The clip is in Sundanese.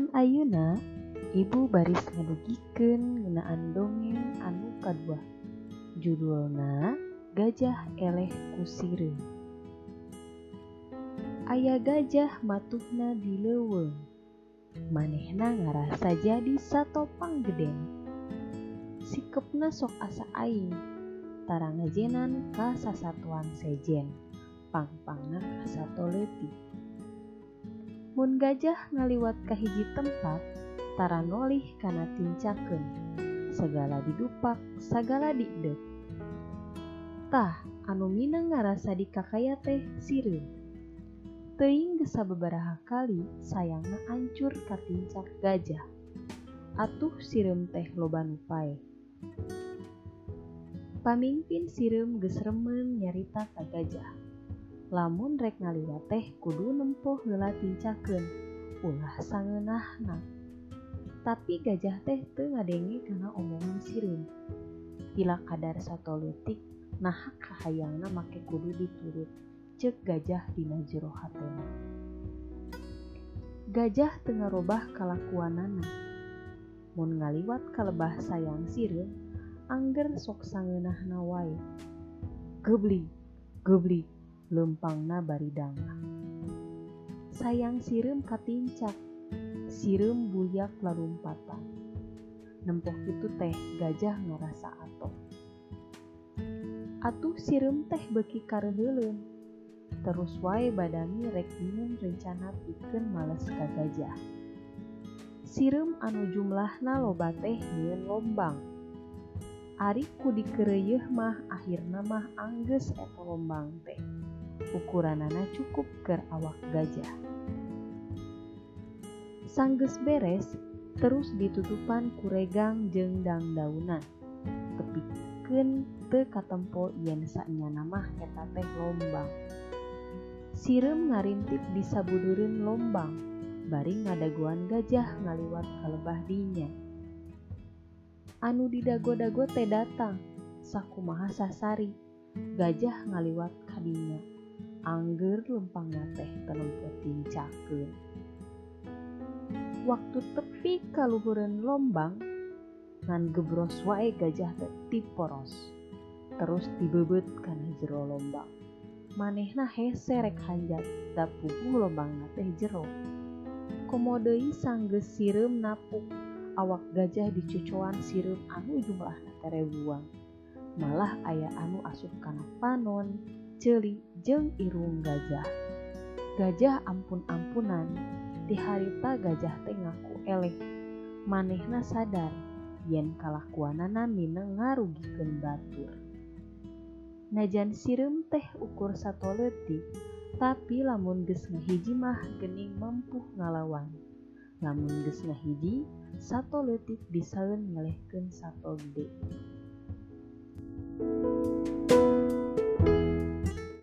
Zaman Ayuna ibu baris ngedugiken ngenaan dongeng anu kadua judulna gajah eleh kusire Ayah gajah matuhna di leuweung. manehna ngarasa jadi satopang gedeng. Sikepna sok asa aing. Tarangjenan ka sasatuan sejen pangpangna ka sato leutik Mun gajah ngaliwat ka hiji tempat, tara nolih kana tincakeun. Segala didupak, sagala diidep. Tah, anu mineng ngarasa dikakaya teh sireum. Teuing gesa bebaraha kali sayangna ancur katincak gajah. Atuh sireum teh loba nupae. Pamimpin geus remen nyarita ka gajah. lamun rek ngaliwat teh kudu nempuh heula tincakeun ulah sangeunahna. Tapi gajah teh teu ngadenge kana omongan sireum. pila kadar satolutik nah kahayangna make kudu diturut cek gajah dina jero hatena. Gajah tengah robah kalakuanana. Mun ngaliwat kalebah sayang sireum, angger sok sangeunahna wae. Gebli gebli lumpangna baridang sayang sireum katincak sirum buyak larumpatan. nempoh itu teh gajah ngerasa atoh. Atuh sireum teh beki kareheleun terus wae badami rek minum rencana pikeun males ka gajah. Sireum anu jumlahna loba teh nyeun lombang. Ari ku dikereyeh mah akhirna mah angges eta lombang teh. ukuranana cukup ke awak gajah. Sangges beres, terus ditutupan kuregang jeng dangdaunan. Tepiken te katempo yen saknya nama eta teh lombang. Sirem ngarintip di sabudureun lombang, bari ngadaguan gajah ngaliwat kalebah dinya. Anu didago-dago teh datang, sakumaha sasari, gajah ngaliwat kadinya. Angger leumpangna teh teu nempo tincakeun. Waktu tepi ka luhureun lombang, ngan gebros wae gajah teh tiporos. Terus dibebeut kana jero lombang. Manehna hese rek hanjat, da puguh lombangna teh jero. Komo deui sanggeus napuk, awak gajah dicocoan sireum anu jumlahna teh ribuan. Malah aya anu asup kana panon, celi jeng irung gajah. Gajah ampun-ampunan ti harita gajah teh ngaku eleh. Manehna sadar yen kalakuanana mineng ngarugikeun batur. Najan sireum teh ukur satu letik tapi lamun ges ngahiji mah gening mampu ngalawan. Lamun ges ngahiji satu letik bisa ngelehkeun satu gede. thank you